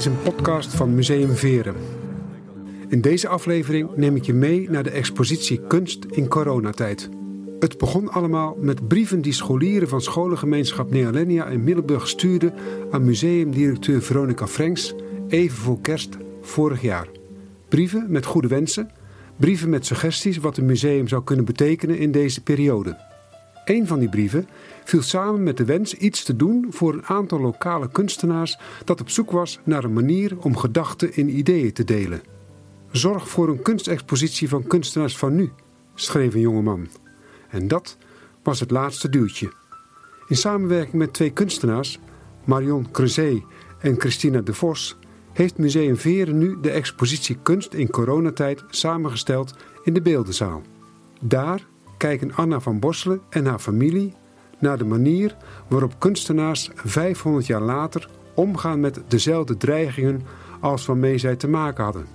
is een podcast van Museum Veren. In deze aflevering neem ik je mee naar de expositie Kunst in coronatijd. Het begon allemaal met brieven die scholieren van scholengemeenschap Nealenia in Middelburg stuurden aan museumdirecteur Veronica Franks even voor kerst vorig jaar. Brieven met goede wensen, brieven met suggesties wat een museum zou kunnen betekenen in deze periode. Een van die brieven viel samen met de wens iets te doen voor een aantal lokale kunstenaars dat op zoek was naar een manier om gedachten in ideeën te delen. Zorg voor een kunstexpositie van kunstenaars van nu, schreef een jongeman. En dat was het laatste duwtje. In samenwerking met twee kunstenaars, Marion Creuset en Christina de Vos, heeft Museum Veren nu de expositie Kunst in coronatijd samengesteld in de Beeldenzaal. Daar kijken Anna van Bosselen en haar familie naar de manier waarop kunstenaars 500 jaar later omgaan met dezelfde dreigingen als waarmee zij te maken hadden.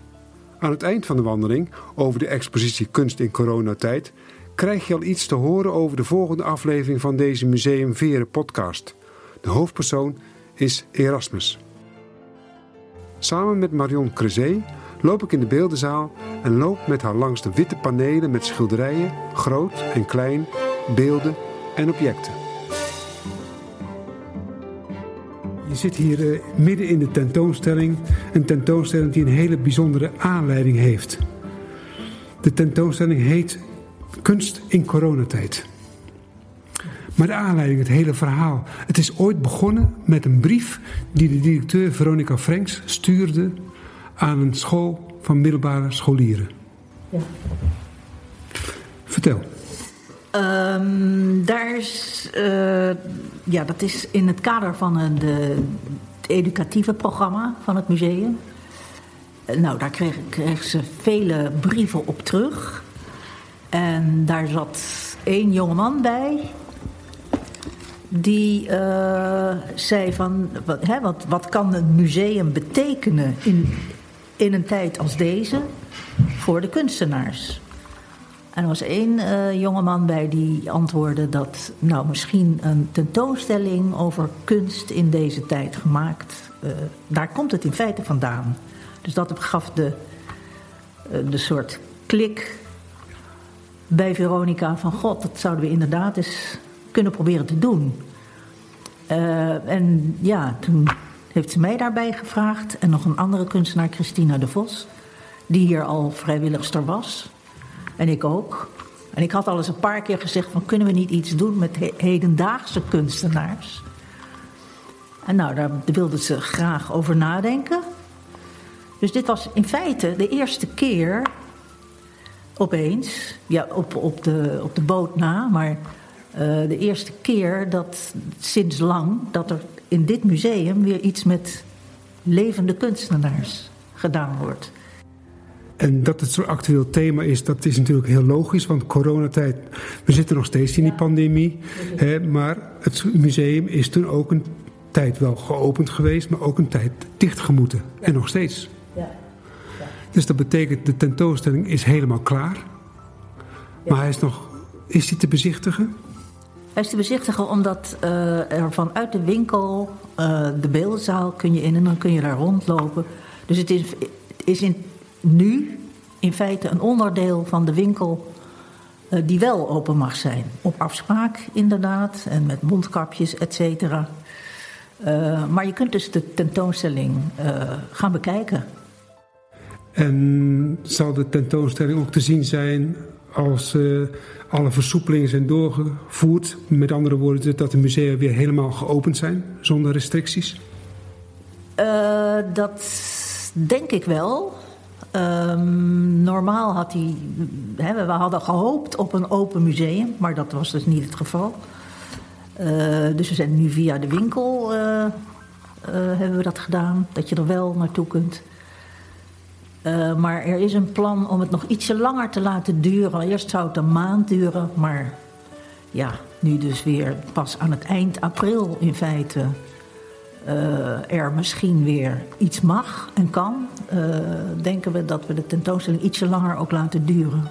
Aan het eind van de wandeling over de expositie Kunst in coronatijd krijg je al iets te horen over de volgende aflevering van deze Museum Veren podcast. De hoofdpersoon is Erasmus. Samen met Marion Creuset loop ik in de beeldenzaal en loop met haar langs de witte panelen met schilderijen, groot en klein, beelden en objecten. Je zit hier uh, midden in de tentoonstelling. Een tentoonstelling die een hele bijzondere aanleiding heeft. De tentoonstelling heet Kunst in coronatijd. Maar de aanleiding, het hele verhaal. Het is ooit begonnen met een brief die de directeur Veronica Franks stuurde aan een school van middelbare scholieren. Ja. Vertel. Um, daar is, uh, ja, dat is in het kader van de, het educatieve programma van het museum. Uh, nou, daar kreeg, ze vele brieven op terug. En daar zat één jongeman bij. Die zei van, wat, hè, wat, wat kan een museum betekenen in, in een tijd als deze voor de kunstenaars? En er was één uh, jongeman bij die antwoordde dat nou misschien een tentoonstelling over kunst in deze tijd gemaakt. Uh, daar komt het in feite vandaan. Dus dat gaf de, uh, de soort klik bij Veronica van God, dat zouden we inderdaad eens kunnen proberen te doen. en ja, toen heeft ze mij daarbij gevraagd en nog een andere kunstenaar, Christina de Vos, die hier al vrijwilligster was. En ik ook. En ik had al eens een paar keer gezegd van kunnen we niet iets doen met hedendaagse kunstenaars. En nou, daar wilden ze graag over nadenken. Dus dit was in feite de eerste keer opeens, ja, op, op, de, op de boot na, maar uh, de eerste keer dat sinds lang dat er in dit museum weer iets met levende kunstenaars gedaan wordt. En dat het zo'n actueel thema is, dat is natuurlijk heel logisch, want coronatijd, we zitten nog steeds in die pandemie. Hè, maar het museum is toen ook een tijd wel geopend geweest, maar ook een tijd dichtgemoeten. En nog steeds. Ja. Dus dat betekent, de tentoonstelling is helemaal klaar. Maar hij is nog, is hij te bezichtigen? Hij is te bezichtigen omdat uh, er vanuit de winkel, uh, de beeldenzaal kun je in en dan kun je daar rondlopen. Dus het is, is in nu in feite een onderdeel van de winkel uh, die wel open mag zijn. Op afspraak inderdaad en met mondkapjes, et cetera. Uh, maar je kunt dus de tentoonstelling uh, gaan bekijken. En zal de tentoonstelling ook te zien zijn als alle versoepelingen zijn doorgevoerd? Met andere woorden, dat de musea weer helemaal geopend zijn zonder restricties? dat denk ik wel. Um, normaal had hij. We hadden gehoopt op een open museum, maar dat was dus niet het geval. Uh, dus we zijn nu via de winkel uh, uh, hebben we dat gedaan, dat je er wel naartoe kunt. maar er is een plan om het nog ietsje langer te laten duren. Eerst zou het een maand duren, maar ja, nu dus weer pas aan het eind april in feite uh, er misschien weer iets mag en kan, uh, denken we dat we de tentoonstelling ietsje langer ook laten duren.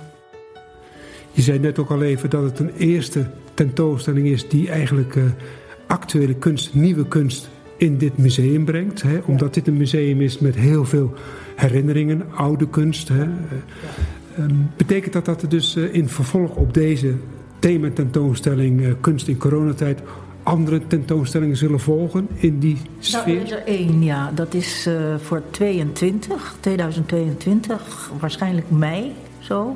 Je zei net ook al even dat het een eerste tentoonstelling is die eigenlijk uh, actuele kunst, nieuwe kunst in dit museum brengt. Hè, omdat dit een museum is met heel veel herinneringen, oude kunst. Hè. Ehm, betekent dat dat er dus eh, in vervolg op deze thematentoonstelling uh, Kunst in coronatijd andere tentoonstellingen zullen volgen in die sfeer? Nou, er is er één, ja. Dat is uh, voor 22, 2022, waarschijnlijk mei, zo.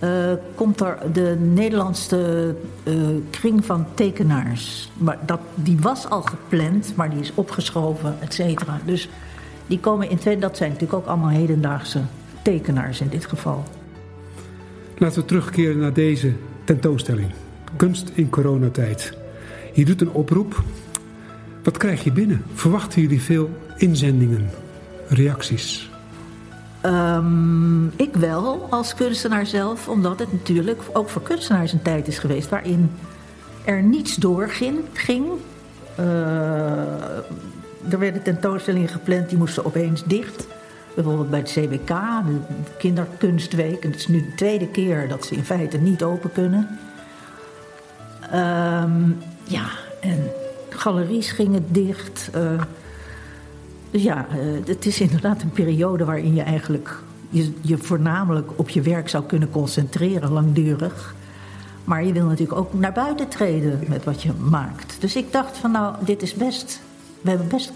Uh, komt er de Nederlandse uh, kring van tekenaars. Maar dat, die was al gepland, maar die is opgeschoven, et cetera. Dus die komen in twee, dat zijn natuurlijk ook allemaal hedendaagse tekenaars in dit geval. Laten we terugkeren naar deze tentoonstelling. Kunst in coronatijd. Je doet een oproep. Wat krijg je binnen? Verwachten jullie veel inzendingen, reacties? Um, ik wel, als kunstenaar zelf. Omdat het natuurlijk ook voor kunstenaars een tijd is geweest... waarin er niets doorging. Ging. Uh, er werden tentoonstellingen gepland, die moesten opeens dicht. Bijvoorbeeld bij het CBK, de kinderkunstweek. En het is nu de tweede keer dat ze in feite niet open kunnen. Um, ja, en galeries gingen dicht. Uh, dus ja, uh, het is inderdaad een periode waarin je eigenlijk je, je voornamelijk op je werk zou kunnen concentreren, langdurig. Maar je wil natuurlijk ook naar buiten treden met wat je maakt. Dus ik dacht van nou, dit is best. We hebben best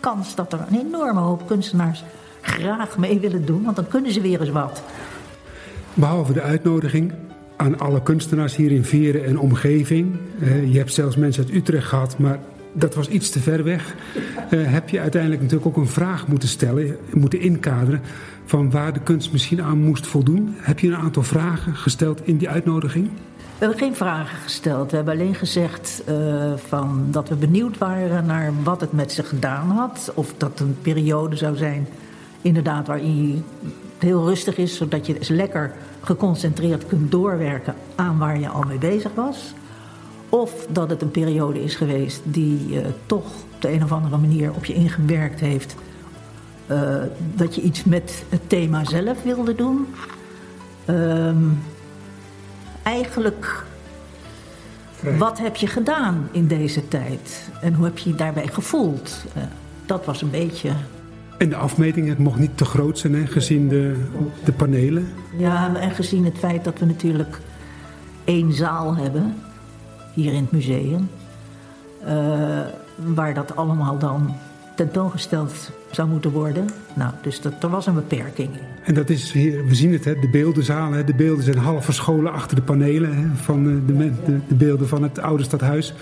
kans dat er een enorme hoop kunstenaars graag mee willen doen, want dan kunnen ze weer eens wat. Behalve de uitnodiging aan alle kunstenaars hier in Veren en omgeving. Uh, je hebt zelfs mensen uit Utrecht gehad, maar dat was iets te ver weg. Uh, heb je uiteindelijk natuurlijk ook een vraag moeten stellen, moeten inkaderen van waar de kunst misschien aan moest voldoen. Heb je een aantal vragen gesteld in die uitnodiging? We hebben geen vragen gesteld. We hebben alleen gezegd uh, van dat we benieuwd waren naar wat het met ze gedaan had. Of dat een periode zou zijn, inderdaad, waarin heel rustig is, zodat je dus lekker geconcentreerd kunt doorwerken aan waar je al mee bezig was. Of dat het een periode is geweest die uh, toch op de een of andere manier op je ingewerkt heeft. Uh, dat je iets met het thema zelf wilde doen. Um, eigenlijk, Vrij. wat heb je gedaan in deze tijd? En hoe heb je je daarbij gevoeld? Uh, dat was een beetje en de afmeting, het mocht niet te groot zijn, hè, gezien de, de panelen. Ja, en gezien het feit dat we natuurlijk één zaal hebben, hier in het museum, uh, waar dat allemaal dan tentoongesteld zou moeten worden. Nou, dus dat, er was een beperking. En dat is, hier, we zien het, hè, de beeldenzaal. Hè, de beelden zijn half verscholen achter de panelen hè, van de, de, de, beelden van het oude stadhuis.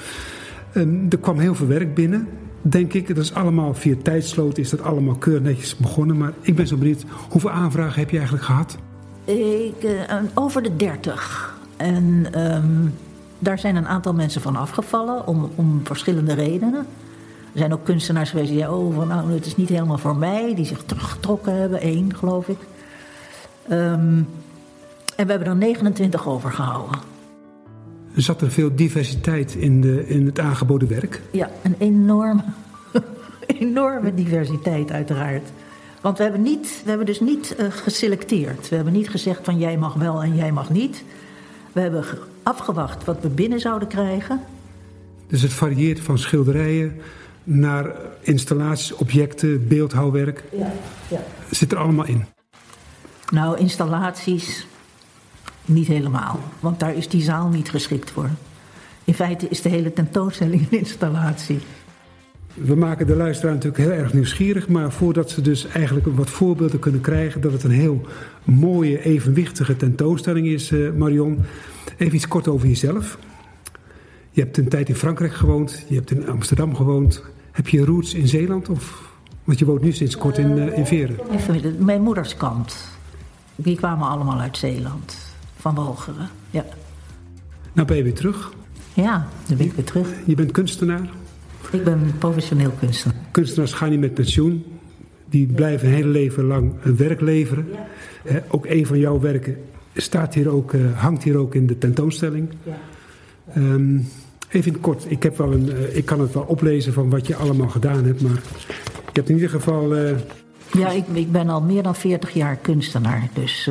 Um, er kwam heel veel werk binnen denk ik. Dat is allemaal via tijdsloot is dat allemaal keurig netjes begonnen. Maar ik ben zo benieuwd, hoeveel aanvragen heb je eigenlijk gehad? Ik, uh, over de 30. En um, daar zijn een aantal mensen van afgevallen om, om verschillende redenen. Er zijn ook kunstenaars geweest die zeiden, oh, van, nou, het is niet helemaal voor mij. Die zich teruggetrokken hebben, één geloof ik. Um, en we hebben er 29 overgehouden. Zat er veel diversiteit in, de, in het aangeboden werk? Ja, een enorme, enorme diversiteit uiteraard. Want we hebben, niet, we hebben dus niet uh, geselecteerd. We hebben niet gezegd van jij mag wel en jij mag niet. We hebben afgewacht wat we binnen zouden krijgen. Dus het varieert van schilderijen naar installaties, objecten, beeldhouwwerk. Ja, ja. Zit er allemaal in? Nou, installaties, niet helemaal, want daar is die zaal niet geschikt voor. In feite is de hele tentoonstelling een installatie. We maken de luisteraar natuurlijk heel erg nieuwsgierig, maar voordat ze dus eigenlijk wat voorbeelden kunnen krijgen dat het een heel mooie, evenwichtige tentoonstelling is, uh, Marion, even iets kort over jezelf. Je hebt een tijd in Frankrijk gewoond, je hebt in Amsterdam gewoond. Heb je roots in Zeeland? Of, want je woont nu sinds kort in, uh, in Veren. Mijn moeders kant. Die kwamen allemaal uit Zeeland van Walcheren. Ja. Nou ben je weer terug. Ja, dan ben ik weer terug. Je bent kunstenaar? Ik ben professioneel kunstenaar. Kunstenaars gaan niet met pensioen. Die blijven een hele leven lang een werk leveren. Ja. ook een van jouw werken staat hier ook, uh, hangt hier ook in de tentoonstelling. Ja. Um, even in kort, ik, heb wel een, uh, ik kan het wel oplezen van wat je allemaal gedaan hebt, maar je hebt in ieder geval... Uh... Ja, ik, ik, ben al meer dan 40 jaar kunstenaar, dus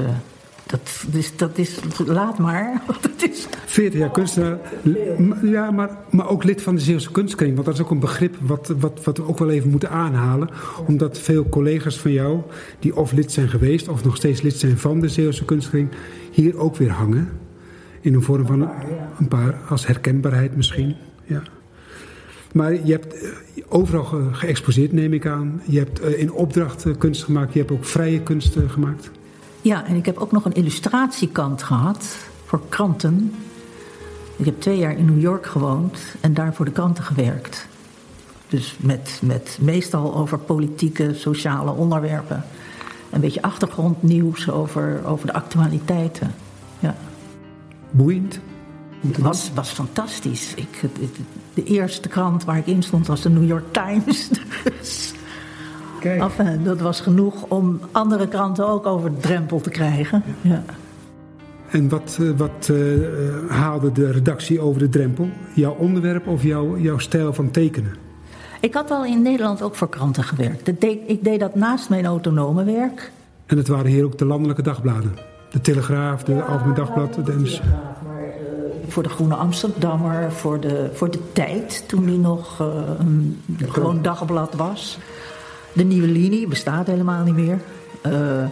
dat is, dat is laat maar. Dat is... 40 jaar kunstenaar. Ja, maar, maar ook lid van de Zeeuwse Kunstkring. Want dat is ook een begrip wat, wat, wat we ook wel even moeten aanhalen. Omdat veel collega's van jou, die of lid zijn geweest... of nog steeds lid zijn van de Zeeuwse Kunstkring... hier ook weer hangen. In een vorm van een paar, als herkenbaarheid misschien. Ja. Maar je hebt eh, overal geëxposeerd, neem ik aan. Je hebt eh, in opdracht kunst gemaakt. Je hebt ook vrije kunst gemaakt. Ja, en ik heb ook nog een illustratiekant gehad voor kranten. Ik heb twee jaar in New York gewoond en daar voor de kranten gewerkt. Dus met, met meestal over politieke, sociale onderwerpen. Een beetje achtergrondnieuws over, over de actualiteiten. Ja. Boeiend? Het was, was fantastisch. Ik, de eerste krant waar ik in stond was de New York Times. Dus Kijk. Enfin, dat was genoeg om andere kranten ook over de drempel te krijgen. Ja. En wat, eh, wat uh, haalde de redactie over de drempel? Jouw onderwerp of jouw, jouw stijl van tekenen? Ik had al in Nederland ook voor kranten gewerkt. Ik deed dat naast mijn autonome werk. En het waren hier ook de landelijke dagbladen? De Telegraaf, de ja, Algemeen Dagblad? De uh, voor de Groene Amsterdammer, voor de, voor de Tijd, toen die nog uh, een gewoon dagblad was. De nieuwe linie bestaat helemaal niet meer. Uh,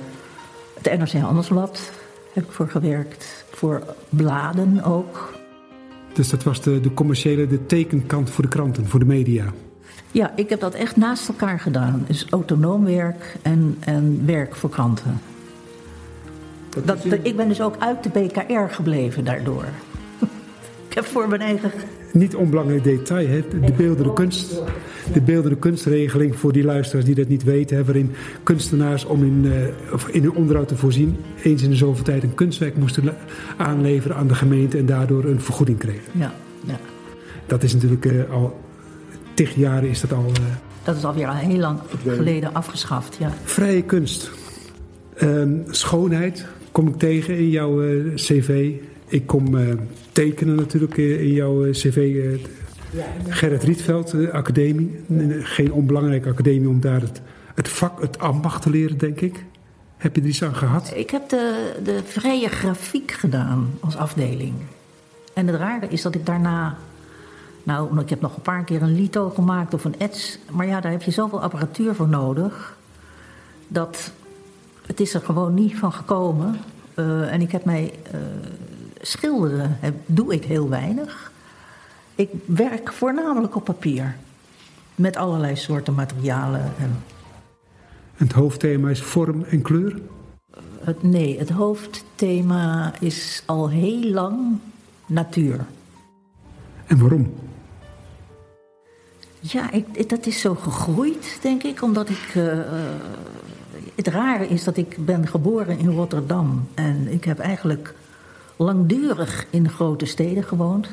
het NRC Handelsblad heb ik voor gewerkt. Voor bladen ook. Dus dat was de, de commerciële, de tekenkant voor de kranten, voor de media? Ja, ik heb dat echt naast elkaar gedaan. Dus autonoom werk en, en werk voor kranten. Dat, ik ben dus ook uit de BKR gebleven daardoor. Heb voor mijn eigen niet onbelangrijk detail, hè? de beeldende kunst. De beeldende kunstregeling voor die luisteraars die dat niet weten, hè, waarin kunstenaars om in, uh, in hun onderhoud te voorzien, eens in de zoveel tijd een kunstwerk moesten aanleveren aan de gemeente en daardoor een vergoeding kregen. Ja, ja. Dat is natuurlijk uh, al tig jaren is dat al. Uh, dat is alweer al heel lang geleden afgeschaft, ja. Vrije kunst. Ehm, schoonheid kom ik tegen in jouw cv. Ik kom uh, tekenen natuurlijk eh, in jouw eh, cv. Gerrit Rietveld, academie. Geen onbelangrijke academie om daar het, het vak, het ambacht te leren, denk ik. Heb je er iets aan gehad? Ik heb de, de vrije grafiek gedaan als afdeling. En het rare is dat ik daarna... Nou, ik heb nog een paar keer een lito gemaakt of een ets. Maar ja, daar heb je zoveel apparatuur voor nodig. Dat het is er gewoon niet van gekomen. En ik heb mij schilderen doe ik heel weinig. Ik werk voornamelijk op papier. Met allerlei soorten materialen. En... Het hoofdthema is vorm en kleur? Het, nee, het hoofdthema is al heel lang natuur. En waarom? Ja, ik, dat is zo gegroeid, denk ik, omdat ik. Uh, het rare is dat ik ben geboren in Rotterdam. En ik heb eigenlijk langdurig in grote steden gewoond.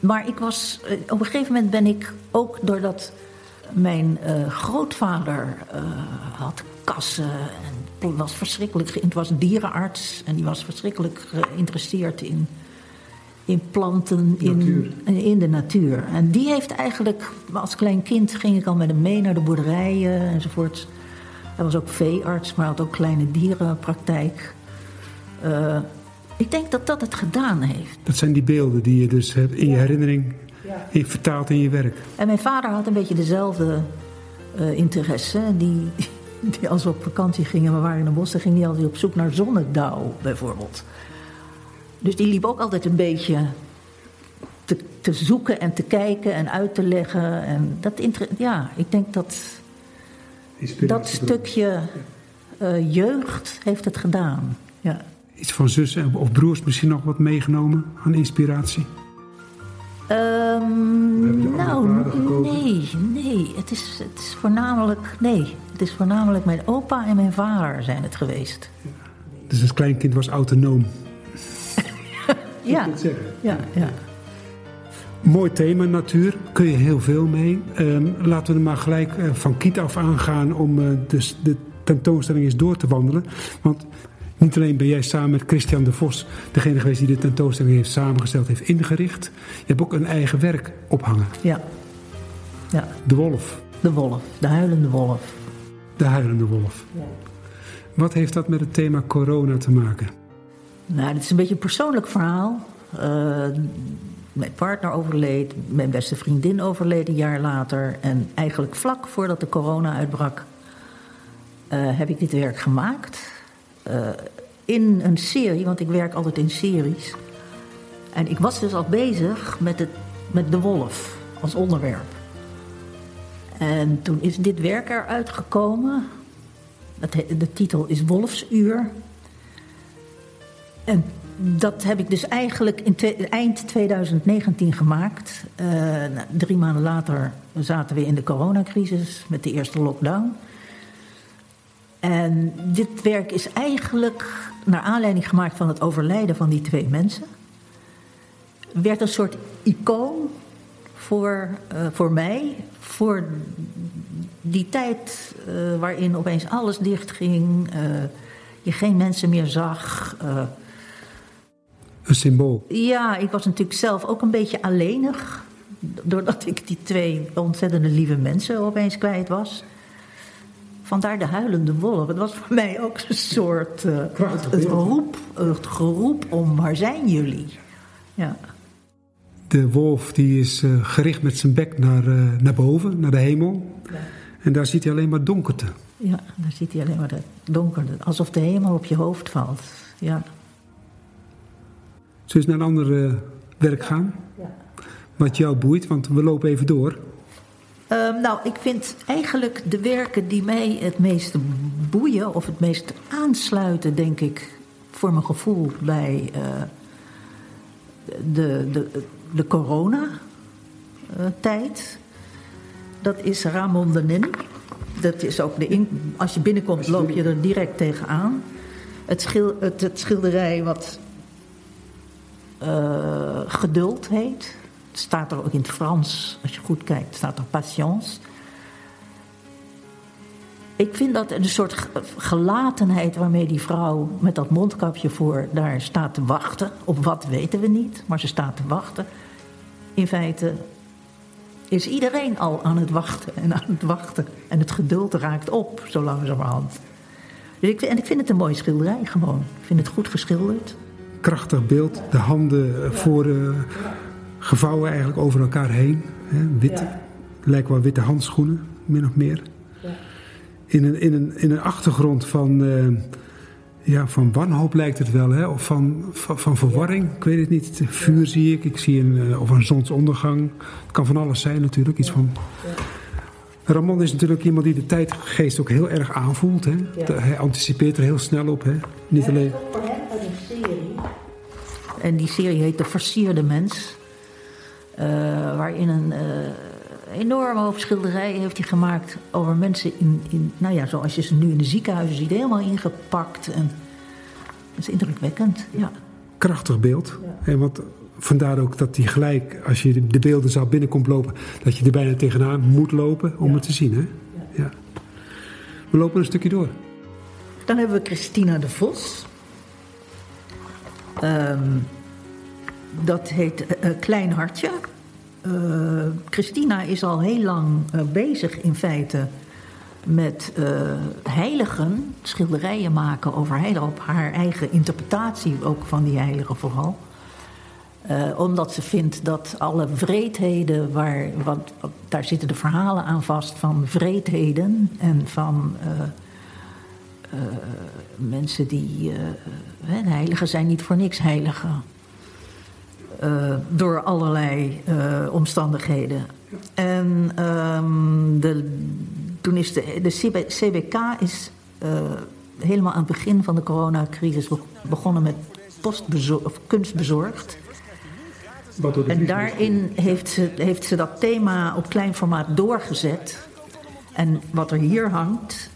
Maar ik was, eh, op een gegeven moment ben ik ook doordat mijn uh, grootvader uh, had kassen en was verschrikkelijk, het was dierenarts en die was verschrikkelijk geïnteresseerd in, in planten, in, in de natuur. En die heeft eigenlijk, als klein kind ging ik al met hem mee naar de boerderijen enzovoort. Hij was ook veearts, maar had ook kleine dierenpraktijk. Uh, ik denk dat dat het gedaan heeft. Dat zijn die beelden die je dus hebt in je herinnering ja. vertaalt in je werk. En mijn vader had een beetje dezelfde uh, interesse. Die, die als we op vakantie gingen, we waren in de bossen, ging hij altijd op zoek naar zonnedauw bijvoorbeeld. Dus die liep ook altijd een beetje te, te zoeken en te kijken en uit te leggen. En dat ja, ik denk dat dat stukje uh, jeugd heeft het gedaan. Ja iets van zus of broers misschien nog wat meegenomen aan inspiratie? Um, nou, nee, nee. Het is, het is voornamelijk, nee. Het is voornamelijk mijn opa en mijn vader zijn het geweest. Dus het kleinkind was autonoom? ja, ja, ja. Mooi thema, natuur. Kun je heel veel mee. Um, laten we er maar gelijk uh, van kiet af aangaan om uh, de, de tentoonstelling eens door te wandelen. Want niet alleen ben jij samen met Christian de Vos degene geweest die de tentoonstelling heeft samengesteld, heeft ingericht. Je hebt ook een eigen werk ophangen. Ja. ja. De wolf. De wolf, de huilende wolf. De huilende wolf. Ja. Wat heeft dat met het thema corona te maken? Nou, het is een beetje een persoonlijk verhaal. Uh, mijn partner overleed, mijn beste vriendin overleed een jaar later. En eigenlijk vlak voordat de corona uitbrak, uh, heb ik dit werk gemaakt. Uh, in een serie, want ik werk altijd in series. En ik was dus al bezig met, het, met de wolf als onderwerp. En toen is dit werk eruit gekomen. De titel is Wolfsuur. En dat heb ik dus eigenlijk in eind 2019 gemaakt. Uh, nou, drie maanden later zaten we in de coronacrisis met de eerste lockdown. En dit werk is eigenlijk naar aanleiding gemaakt van het overlijden van die twee mensen. Werd een soort icoon voor, uh, voor mij, voor die tijd uh, waarin opeens alles dichtging, uh, je geen mensen meer zag. een symbool. Ja, ik was natuurlijk zelf ook een beetje alleenig. Doordat ik die twee ontzettende lieve mensen opeens kwijt was. Vandaar de huilende wolf. Het was voor mij ook een soort uh, het, geroep, het geroep om waar zijn jullie? Ja. De wolf die is uh, gericht met zijn bek naar, uh, naar boven, naar de hemel. Ja. En daar ziet hij alleen maar donkerte. Ja, daar ziet hij alleen maar de donkerte. Alsof de hemel op je hoofd valt. Ja. Zullen we naar een ander werk gaan? Ja. Wat jou boeit, want we lopen even door. Uh, nou, ik vind eigenlijk de werken die mij het meest boeien of het meest aansluiten, denk ik, voor mijn gevoel bij uh, de, de, de corona-tijd. Dat is Ramon de Nenny. Dat is ook de in, als je binnenkomt, loop je er direct tegenaan. Het, schil, het, het schilderij wat uh, geduld heet staat er ook in het Frans, als je goed kijkt, staat er patience. Ik vind dat een soort gelatenheid waarmee die vrouw met dat mondkapje voor daar staat te wachten. Op wat weten we niet, maar ze staat te wachten. In feite is iedereen al aan het wachten en aan het wachten. En het geduld raakt op, zo langzamerhand. Dus ik, en ik vind het een mooie schilderij gewoon. Ik vind het goed geschilderd. Krachtig beeld, de handen voor... Uh gevouwen eigenlijk over elkaar heen. Hè, wit, ja. lijkt wel witte handschoenen, min of meer. Ja. In, een, in, een, in een achtergrond van, uh, ja, van wanhoop lijkt het wel, hè? of van, van, van verwarring. Ik weet het niet. Vuur zie ik, ik zie een, uh, of een zonsondergang. Het kan van alles zijn natuurlijk. Iets van... Ramon is natuurlijk iemand die de tijdgeest ook heel erg aanvoelt. Hè? Hij anticipeert er heel snel op. Hè? Niet alleen... En die serie heet De Versierde Mens. Uh, waarin een uh, enorme hoop schilderijen heeft hij gemaakt over mensen in, in, nou ja, zoals je ze nu in de ziekenhuizen ziet, helemaal ingepakt. En dat is indrukwekkend, ja. Krachtig beeld. Ja. En want vandaar ook dat hij gelijk, als je de beeldenzaal binnenkomt lopen, dat je er bijna tegenaan moet lopen om ja. het te zien. Hè? Ja. ja. We lopen een stukje door. Dan hebben we Christina de Vos. Um, dat heet uh, Klein Hartje. Uh, Christina is al heel lang bezig in feite met heiligen, schilderijen maken over heiligen, op haar eigen interpretatie ook van die heiligen vooral. omdat ze vindt dat alle vreedheden, waar, want daar zitten de verhalen aan vast van vreedheden en van mensen die. heiligen zijn niet voor niks heiligen. Uh, door allerlei uh, omstandigheden. En um, de, toen is de, de CBK is uh, helemaal aan het begin van de coronacrisis begonnen met of kunstbezorgd. En daarin heeft ze, heeft ze dat thema op klein formaat doorgezet. En wat er hier hangt,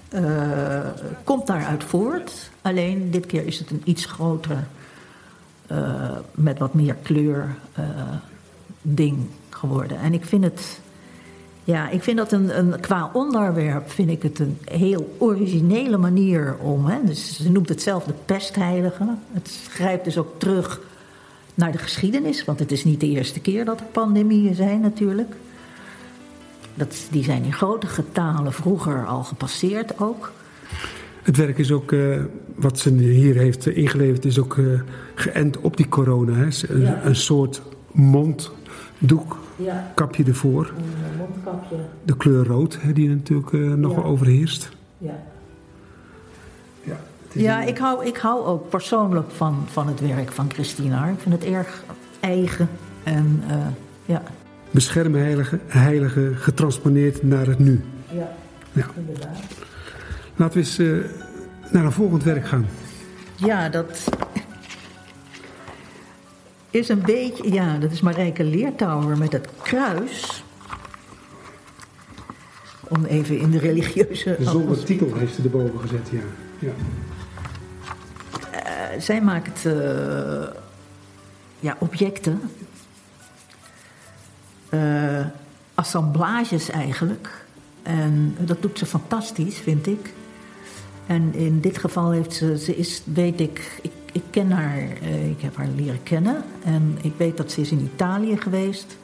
komt daaruit voort. Alleen dit keer is het een iets grotere uh, met wat meer kleur uh, ding geworden. En ik vind het. Ja, ik vind dat een, een, qua onderwerp vind ik het een heel originele manier om. Hè, dus ze noemt het zelf de pestheilige. Het grijpt dus ook terug naar de geschiedenis, want het is niet de eerste keer dat er pandemieën zijn natuurlijk. Dat, die zijn in grote getalen vroeger al gepasseerd ook. Het werk is ook, uh, wat ze hier heeft ingeleverd, is ook uh, geënt op die corona. Hè? Een, Ja. een soort monddoek, Ja, kapje ervoor. een mondkapje. De kleur rood, hè, die natuurlijk eh, nog wel overheerst. Ja, Ja, het is ja een- ik, hou, ik hou ook persoonlijk van, van het werk van Christina. Ik vind het erg eigen. En eh, ja. Beschermen heilige, heilige getransponeerd naar het nu. Ja, Ja. inderdaad. Laten we eens eh, naar een volgend werk gaan. Ja, dat is een beetje... Ja, dat is Marijke Leertouwer met het kruis. Om even in de religieuze... Zonder titel heeft ze erboven gezet, ja. ja. Eh, zij maakt eh, ja, objecten. Eh, assemblages eigenlijk. En dat doet ze fantastisch, vind ik. En in dit geval heeft ze, ze is, weet ik, ik, ik ken haar, eh, ik heb haar leren kennen. En ik weet dat ze is in Italië geweest.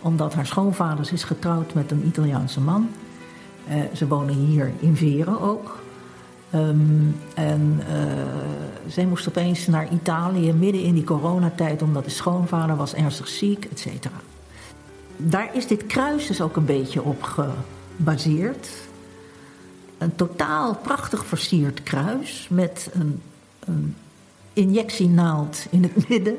Omdat haar schoonvader is getrouwd met een Italiaanse man. Eh, ze wonen hier in Veren ook. Ehm, en eh, zij moest opeens naar Italië midden in die coronatijd, omdat de schoonvader was ernstig ziek, et cetera. Daar is dit kruis dus ook een beetje op gebaseerd. Een totaal prachtig versierd kruis met een, een injectienaald in het midden.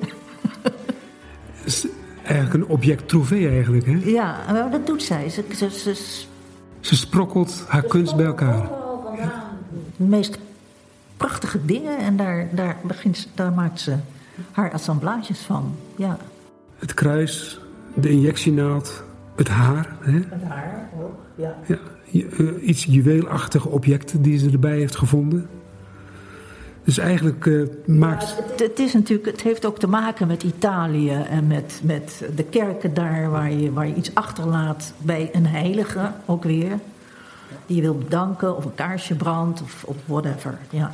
Het is eigenlijk een object trouvé eigenlijk, hè? Ja, maar dat doet zij. Ze, ze, ze, Ze sprokkelt haar kunst bij elkaar. de meest prachtige dingen en daar, daar, begint, daar maakt ze haar assemblages van. Ja. Het kruis, de injectienaald, het haar. Hè? Met haar ook, ja. Iets juweelachtige objecten die ze erbij heeft gevonden. Dus eigenlijk eh, maakt... Het, het is natuurlijk, het heeft ook te maken met Italië en met, met de kerken daar waar je, waar je iets achterlaat bij een heilige ook weer. Die je wil bedanken of een kaarsje brandt of, of whatever. Ja.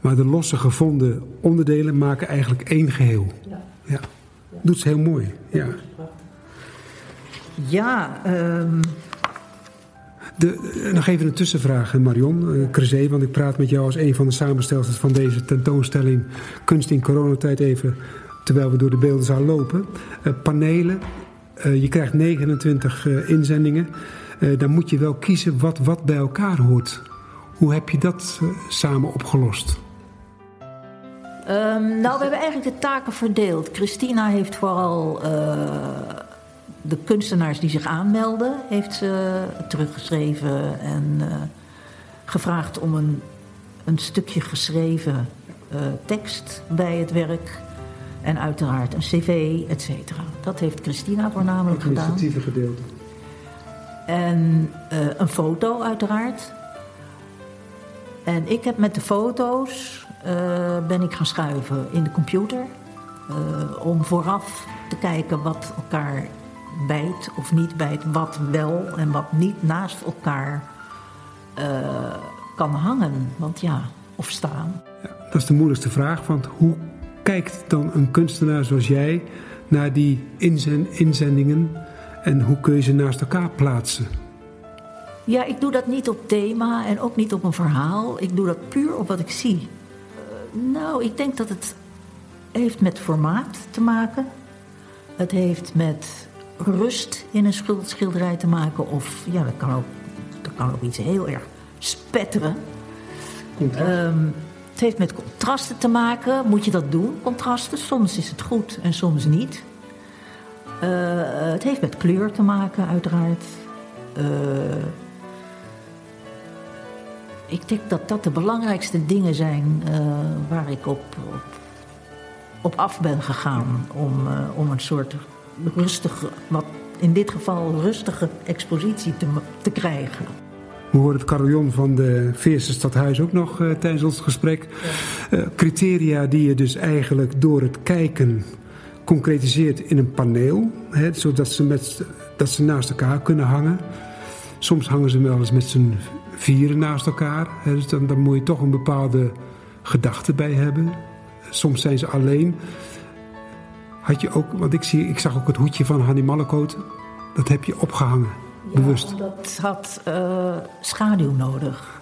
Maar de losse gevonden onderdelen maken eigenlijk één geheel. Ja. Ja. Doet ze heel mooi. Ja. Ja, ehm, De, eh, nog even een tussenvraag, eh, Marion uh, Crezé, want ik praat met jou als een van de samenstellers van deze tentoonstelling Kunst in coronatijd even, terwijl we door de beeldenzaal lopen. Eh, panelen, eh, je krijgt 29 eh, inzendingen. Eh, dan moet je wel kiezen wat wat bij elkaar hoort. Hoe heb je dat eh, samen opgelost? Ehm, nou, we hebben eigenlijk de taken verdeeld. Christina heeft vooral eh, de kunstenaars die zich aanmelden, heeft ze teruggeschreven en eh, gevraagd om een, een stukje geschreven eh, tekst bij het werk. En uiteraard een cv, et cetera. Dat heeft Christina voornamelijk gedaan. gedeelte. En eh, een foto uiteraard. En ik heb met de foto's ben ik gaan schuiven in de computer. om vooraf te kijken wat elkaar bijt of niet bijt. Wat wel en wat niet naast elkaar eh, kan hangen. Want ja, of staan. Ja, dat is de moeilijkste vraag, want hoe kijkt dan een kunstenaar zoals jij naar die inzen- inzendingen en hoe kun je ze naast elkaar plaatsen? Ja, ik doe dat niet op thema en ook niet op een verhaal. Ik doe dat puur op wat ik zie. Eh, nou, ik denk dat het heeft met formaat te maken. Het heeft met rust in een schil- schilderij te maken. Of ja, dat kan ook, dat kan ook iets heel erg spetteren. Ehm, het heeft met contrasten te maken. Moet je dat doen, contrasten? Soms is het goed en soms niet. Eh, het heeft met kleur te maken, uiteraard. Eh, ik denk dat dat de belangrijkste dingen zijn eh, waar ik op, op, op af ben gegaan. Om, om een soort rustige, wat in dit geval rustige expositie te, te krijgen. We horen het carillon van de Veerse Stadhuis ook nog eh, tijdens ons gesprek. Eh, criteria die je dus eigenlijk door het kijken concretiseert in een paneel. Hè, zodat ze, met, dat ze naast elkaar kunnen hangen. Soms hangen ze wel eens met z'n vieren naast elkaar. Hè, dus dan, dan moet je toch een bepaalde gedachte bij hebben. Soms zijn ze alleen. Had je ook, want ik, zie, ik zag ook het hoedje van Hanni Mallekoot. Dat heb je opgehangen, bewust. Dat had eh, schaduw nodig.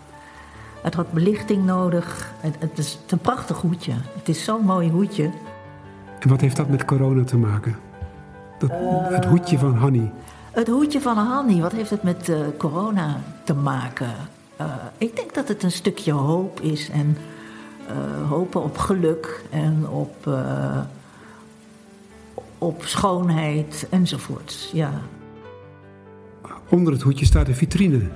Het had belichting nodig. Het, het is een prachtig hoedje. Het is zo'n mooi hoedje. En wat heeft dat met corona te maken? Dat, het hoedje van Hanny. Het hoedje van Hanny, wat heeft het met uh, corona te maken? Ik denk dat het een stukje hoop is en hopen op geluk en op, op schoonheid enzovoorts. Ja. Onder het hoedje staat een vitrine.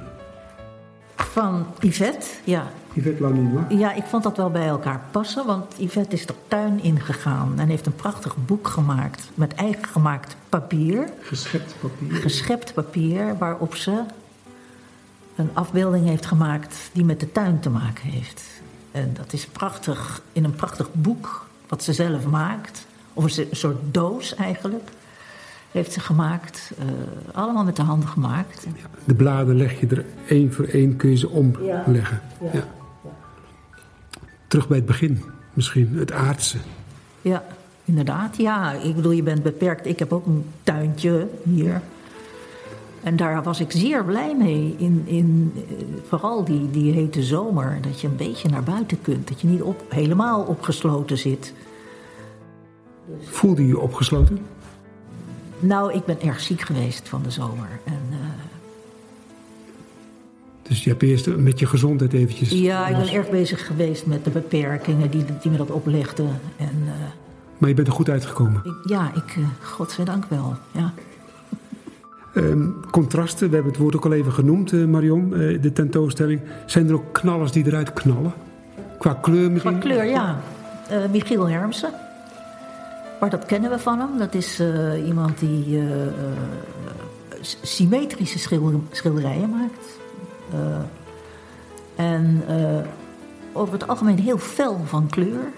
Van Yvette, ja. Yvette Lanima? Ja, ik vond dat wel bij elkaar passen, want Yvette is de tuin ingegaan en heeft een prachtig boek gemaakt met eigen gemaakt papier. Geschept papier. Geschept papier, waarop ze een afbeelding heeft gemaakt die met de tuin te maken heeft. En dat is prachtig, in een prachtig boek wat ze zelf maakt. Of een soort doos eigenlijk heeft ze gemaakt. Uh, allemaal met de handen gemaakt. De bladen leg je er één voor één, kun je ze omleggen. Ja. Ja. Terug bij het begin misschien, het aardse. Ja, inderdaad. Ja, ik bedoel, je bent beperkt. Ik heb ook een tuintje hier. En daar was ik zeer blij mee. In, in, eh, vooral die, die hete zomer. Dat je een beetje naar buiten kunt. Dat je niet op, helemaal opgesloten zit. Voelde je je opgesloten? Nou, ik ben erg ziek geweest van de zomer. En, uh... Dus je hebt eerst met je gezondheid eventjes... Ja, ik ben erg bezig geweest met de beperkingen die, die me dat oplegden. En, uh... Maar je bent er goed uitgekomen? Ik, ja, ik, uh, godzijdank wel, ja. Um, contrasten, we hebben het woord ook al even genoemd, Marion, de tentoonstelling. Zijn er ook knallers die eruit knallen? Qua kleur misschien? Qua kleur, ja. Michiel Hermsen. Maar dat kennen we van hem. Dat is uh, iemand die uh, symmetrische schilder, schilderijen maakt. en over het algemeen heel fel van kleur.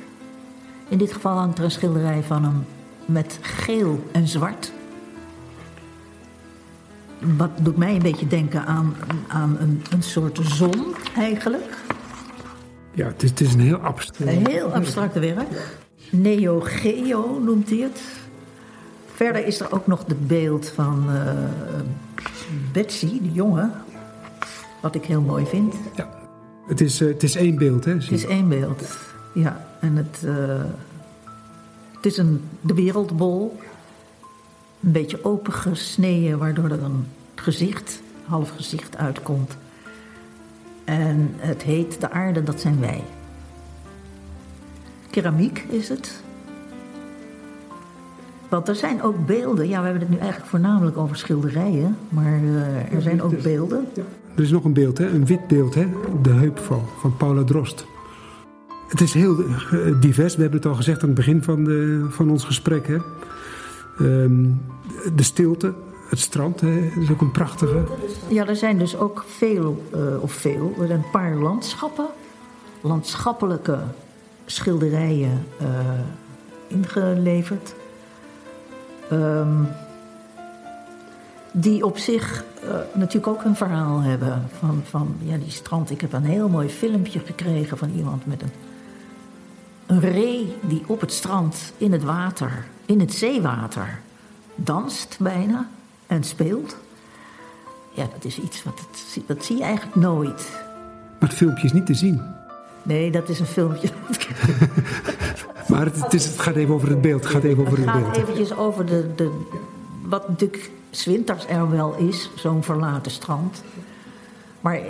In dit geval hangt er een schilderij van hem met geel en zwart. Wat doet mij een beetje denken aan, aan een, een soort zon eigenlijk. Ja, het is, het is een heel abstract... Een heel abstracte werk. Neo Geo noemt hij het. Verder is er ook nog het beeld van uh, Betsy, de jongen. Wat ik heel mooi vind. Ja, het is, uh, het is één beeld, hè? Het is één beeld, ja. En het, uh, het is een, de wereldbol. Een beetje opengesneden, waardoor er een gezicht, half gezicht uitkomt. En het heet De aarde, dat zijn wij. Keramiek is het. Want er zijn ook beelden. Ja, we hebben het nu eigenlijk voornamelijk over schilderijen. Maar uh, er zijn ook beelden. Er is nog een beeld, hè? een wit beeld. Hè? De heupval van Paula Drost. Het is heel uh, divers. We hebben het al gezegd aan het begin van, de, van ons gesprek. Hè? Um, de stilte, het strand, hè? Dat is ook een prachtige. Ja, er zijn dus ook veel, uh, of veel, er zijn een paar landschappen. Landschappelijke schilderijen uh, ingeleverd. Um, die op zich uh, natuurlijk ook een verhaal hebben. Van, van ja, die strand. Ik heb een heel mooi filmpje gekregen van iemand met een, een ree die op het strand in het water, in het zeewater, danst bijna en speelt. Ja, dat is iets wat het, dat zie je eigenlijk nooit. Maar het filmpje is niet te zien. Nee, dat is een filmpje. maar het, het, is, het, gaat even over het beeld. Het gaat even over het, het beeld. gaat eventjes over de, de, wat natuurlijk zwinters er wel is, zo'n verlaten strand. Maar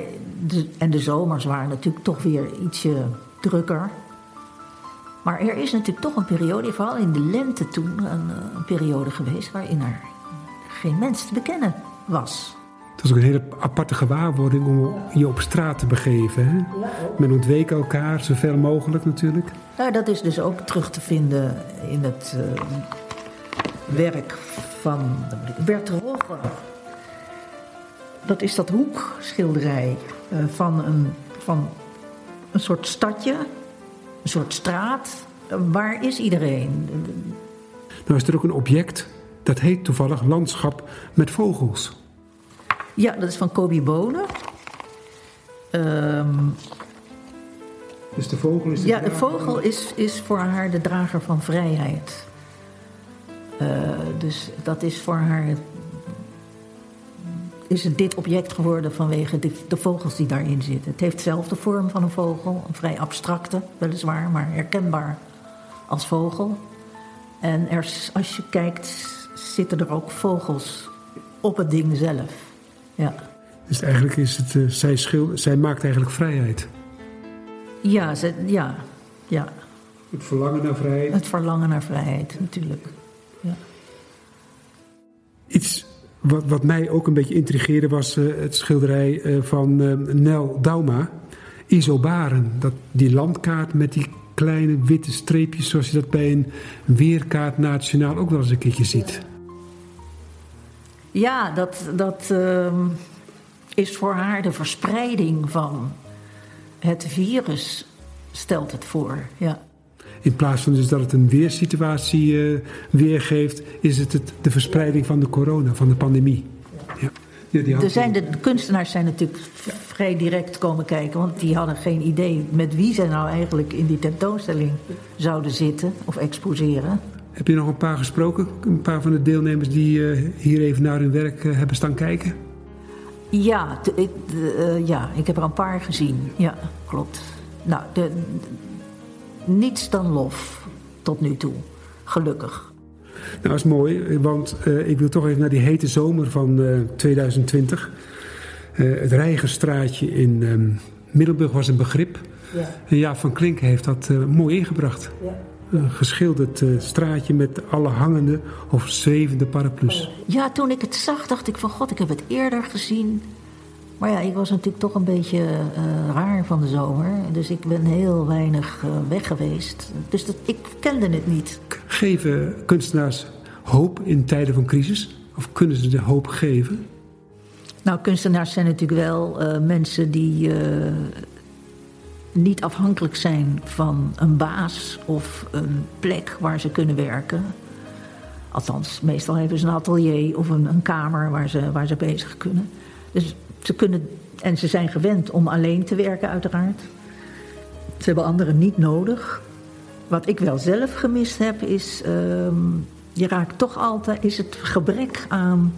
de, en de zomers waren natuurlijk toch weer ietsje drukker. Maar er is natuurlijk toch een periode, vooral in de lente toen, een, een periode geweest waarin er geen mens te bekennen was. Het was ook een hele aparte gewaarwording om je op straat te begeven. Hè? Men ontweek elkaar, zoveel mogelijk natuurlijk. Nou, dat is dus ook terug te vinden in het uh, werk van Bert Rogge. Dat is dat hoekschilderij uh, van, een, van een soort stadje, een soort straat. Uh, waar is iedereen? Nou is er ook een object, dat heet toevallig landschap met vogels. Ja, dat is van Kobi Bonen. Um, dus de vogel is. De ja, de vogel is, is voor haar de drager van vrijheid. Uh, dus dat is voor haar is het dit object geworden vanwege de, de, vogels die daarin zitten. Het heeft zelf de vorm van een vogel, een vrij abstracte, weliswaar, maar herkenbaar als vogel. En er, als je kijkt, zitten er ook vogels op het ding zelf. Ja. Dus eigenlijk is het, uh, zij, schil, zij maakt eigenlijk vrijheid. Ja, ze, ja, ja. Het verlangen naar vrijheid. Het verlangen naar vrijheid, natuurlijk. Ja. Iets wat, wat mij ook een beetje intrigeerde was uh, het schilderij uh, van uh, Nel Dauma, Isobaren. Dat, die landkaart met die kleine witte streepjes zoals je dat bij een weerkaart nationaal ook wel eens een keertje ziet. Ja, dat, dat uh, is voor haar de verspreiding van het virus, stelt het voor. Ja. In plaats van dus dat het een weersituatie uh, weergeeft, is het, het de verspreiding van de corona, van de pandemie. Ja. Ja, er zijn de, de kunstenaars zijn natuurlijk vrij direct komen kijken, want die hadden geen idee met wie ze nou eigenlijk in die tentoonstelling zouden zitten of exposeren. Heb je nog een paar gesproken? Een paar van de deelnemers die uh, hier even naar hun werk uh, hebben staan kijken? Ja, ik, uh, ja, ik heb er een paar gezien. Ja, klopt. Nou, de, niets dan lof tot nu toe. Gelukkig. Nou, dat is mooi, want ik wil toch even naar die hete zomer van uh, 2020. Uh, het Rijgerstraatje in um, Middelburg was een begrip. Ja. En Jaap van Klink heeft dat mooi ingebracht. Ja. Een geschilderd straatje met alle hangende of zwevende paraplu's. Ja, toen ik het zag dacht ik van god, ik heb het eerder gezien. Maar ja, ik was natuurlijk toch een beetje uh, raar van de zomer. Dus ik ben heel weinig uh, weg geweest. Dus dat, ik kende het niet. Geven kunstenaars hoop in tijden van crisis? Of kunnen ze de hoop geven? Nou, kunstenaars zijn natuurlijk wel uh, mensen die niet afhankelijk zijn van een baas of een plek waar ze kunnen werken. Althans, meestal hebben ze een atelier of een, een kamer waar ze, waar ze bezig kunnen. Dus ze kunnen, en ze zijn gewend om alleen te werken, uiteraard. Ze hebben anderen niet nodig. Wat ik wel zelf gemist heb, is. Uh, je raakt toch altijd. is het gebrek aan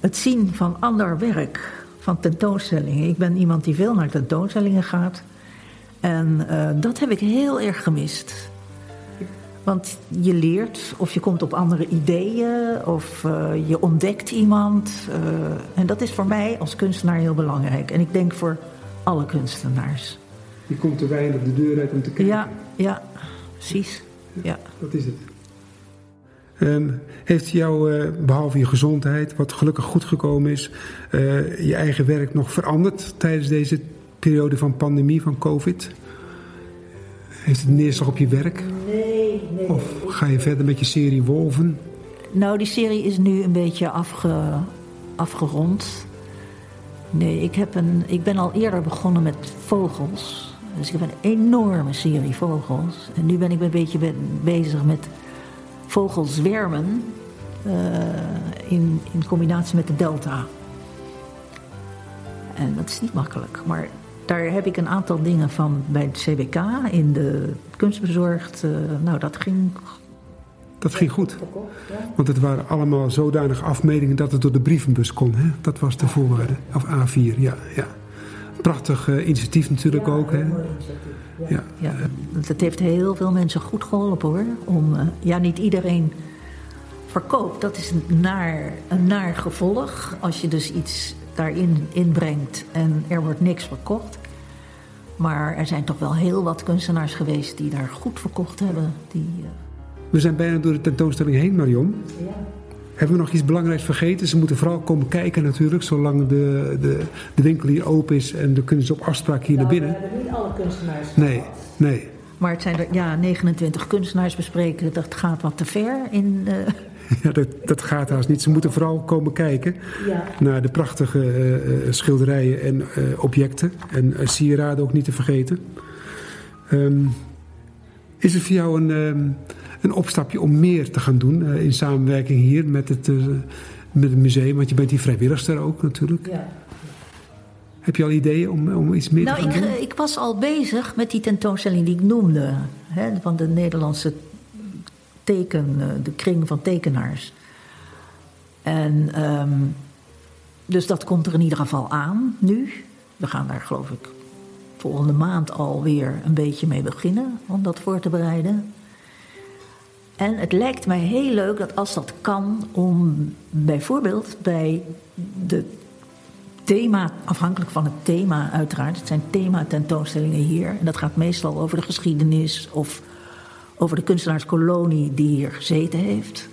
het zien van ander werk. Van tentoonstellingen. Ik ben iemand die veel naar tentoonstellingen gaat. En uh, dat heb ik heel erg gemist. Want je leert of je komt op andere ideeën of uh, je ontdekt iemand. Uh, en dat is voor mij als kunstenaar heel belangrijk. En ik denk voor alle kunstenaars. Je komt te weinig de deur uit om te kijken. Ja, ja precies. Ja. Dat is het. Um, heeft jou, uh, behalve je gezondheid, wat gelukkig goed gekomen is, je eigen werk nog veranderd tijdens deze periode van pandemie, van COVID? Heeft het neerslag op je werk? Nee, nee. Of ga je verder met je serie Wolven? Nou, die serie is nu een beetje afge, afgerond. Nee, ik, heb een, ik ben al eerder begonnen met vogels. Dus ik heb een enorme serie vogels. En nu ben ik een beetje bezig met vogelzwermen. Uh, in, in combinatie met de delta. En dat is niet makkelijk. Maar daar heb ik een aantal dingen van bij het CBK in de kunstbezorgd. Uh, nou, dat ging. Dat ging goed. Want het waren allemaal zodanige afmetingen dat het door de brievenbus kon. Hè? Dat was de voorwaarde. Of A4, ja. ja. Prachtig uh, initiatief natuurlijk ja, ook. Hè? Ja. ja. Het heeft heel veel mensen goed geholpen hoor. Om, uh, ja, niet iedereen verkoopt. Dat is een naar, een naar gevolg. Als je dus iets daarin inbrengt en er wordt niks verkocht. Maar er zijn toch wel heel wat kunstenaars geweest die daar goed verkocht hebben. Die, uh... We zijn bijna door de tentoonstelling heen, Marion. Ja. Hebben we nog iets belangrijks vergeten? Ze moeten vooral komen kijken natuurlijk, zolang de, de, de winkel hier open is. En dan kunnen ze op afspraak hier nou, naar binnen. We hebben niet alle kunstenaars Nee, gehad. nee. Maar het zijn er ja, 29 kunstenaars bespreken. Dat gaat wat te ver in... Uh... Ja, dat, dat gaat haast niet. Ze moeten vooral komen kijken ja. naar de prachtige uh, schilderijen en uh, objecten. En sieraden ook niet te vergeten. Um, is het voor jou een, um, een opstapje om meer te gaan doen in samenwerking hier met het, met het museum? Want je bent hier vrijwilligster ook natuurlijk. Ja. Heb je al ideeën om, om iets meer nou, te gaan ik, doen? ik was al bezig met die tentoonstelling die ik noemde. Hè, van de Nederlandse teken, de kring van tekenaars. En um, dus dat komt er in ieder geval aan nu. We gaan daar geloof ik volgende maand alweer een beetje mee beginnen om dat voor te bereiden. En het lijkt mij heel leuk dat als dat kan, om bijvoorbeeld bij de thema, afhankelijk van het thema uiteraard, het zijn thema-tentoonstellingen hier. En dat gaat meestal over de geschiedenis of over de kunstenaarskolonie die hier gezeten heeft.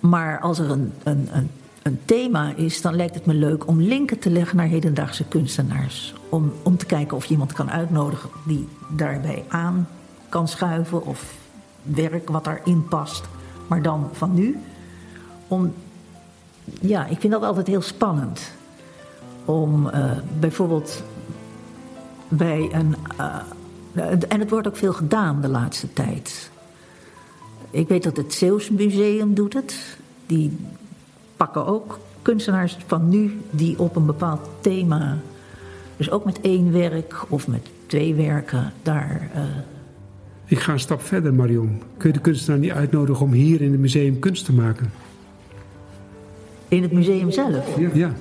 Maar als er een, een, een, een, thema is, dan lijkt het me leuk om linken te leggen naar hedendaagse kunstenaars. Om, om te kijken of je iemand kan uitnodigen die daarbij aan kan schuiven of werk wat daarin past, maar dan van nu. Om, ja, ik vind dat altijd heel spannend. Om uh, bijvoorbeeld bij een. Uh, en het wordt ook veel gedaan de laatste tijd. Ik weet dat het Zeeuws Museum doet het. Die pakken ook kunstenaars van nu die op een bepaald thema, dus ook met één werk of met twee werken, daar. Uh... Ik ga een stap verder, Marion. Kun je de kunstenaar niet uitnodigen om hier in het museum kunst te maken? In het museum zelf? Ja. ja.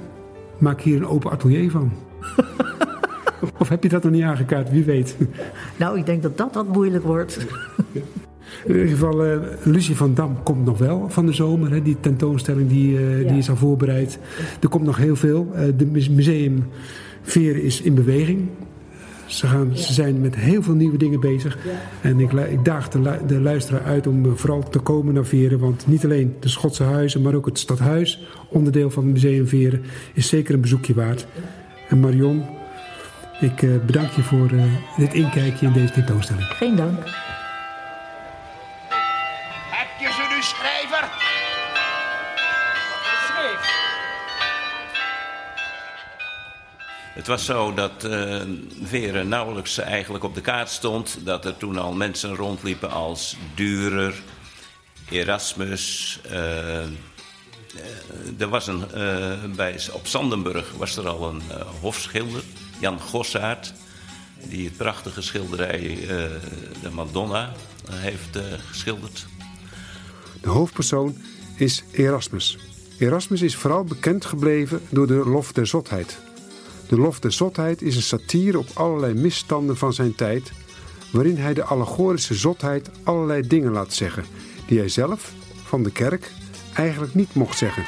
Maak hier een open atelier van. of heb je dat nog niet aangekaart? Wie weet. nou, ik denk dat dat wat moeilijk wordt. In ieder geval, uh, Lucie van Dam komt nog wel van de zomer. Hè, die tentoonstelling die, uh, die is al voorbereid. Er komt nog heel veel. Uh, de museum Veren is in beweging. Ze, gaan, ze zijn met heel veel nieuwe dingen bezig. En ik, ik daag de, de, luisteraar uit om vooral te komen naar Veren. Want niet alleen de Schotse huizen, maar ook het stadhuis, onderdeel van het museum Veren, is zeker een bezoekje waard. En Marion, ik bedank je voor dit inkijkje in deze tentoonstelling. Geen dank. Het was zo dat uh, Veren nauwelijks eigenlijk op de kaart stond. Dat er toen al mensen rondliepen als Durer, Erasmus. Uh, er was een, uh, bij, op Sandenburg was er al een hofschilder, Jan Gossaert. Die het prachtige schilderij De Madonna heeft geschilderd. De hoofdpersoon is Erasmus. Erasmus is vooral bekend gebleven door de lof der zotheid. De lof der zotheid is een satire op allerlei misstanden van zijn tijd, waarin hij de allegorische zotheid allerlei dingen laat zeggen die hij zelf, van de kerk, eigenlijk niet mocht zeggen.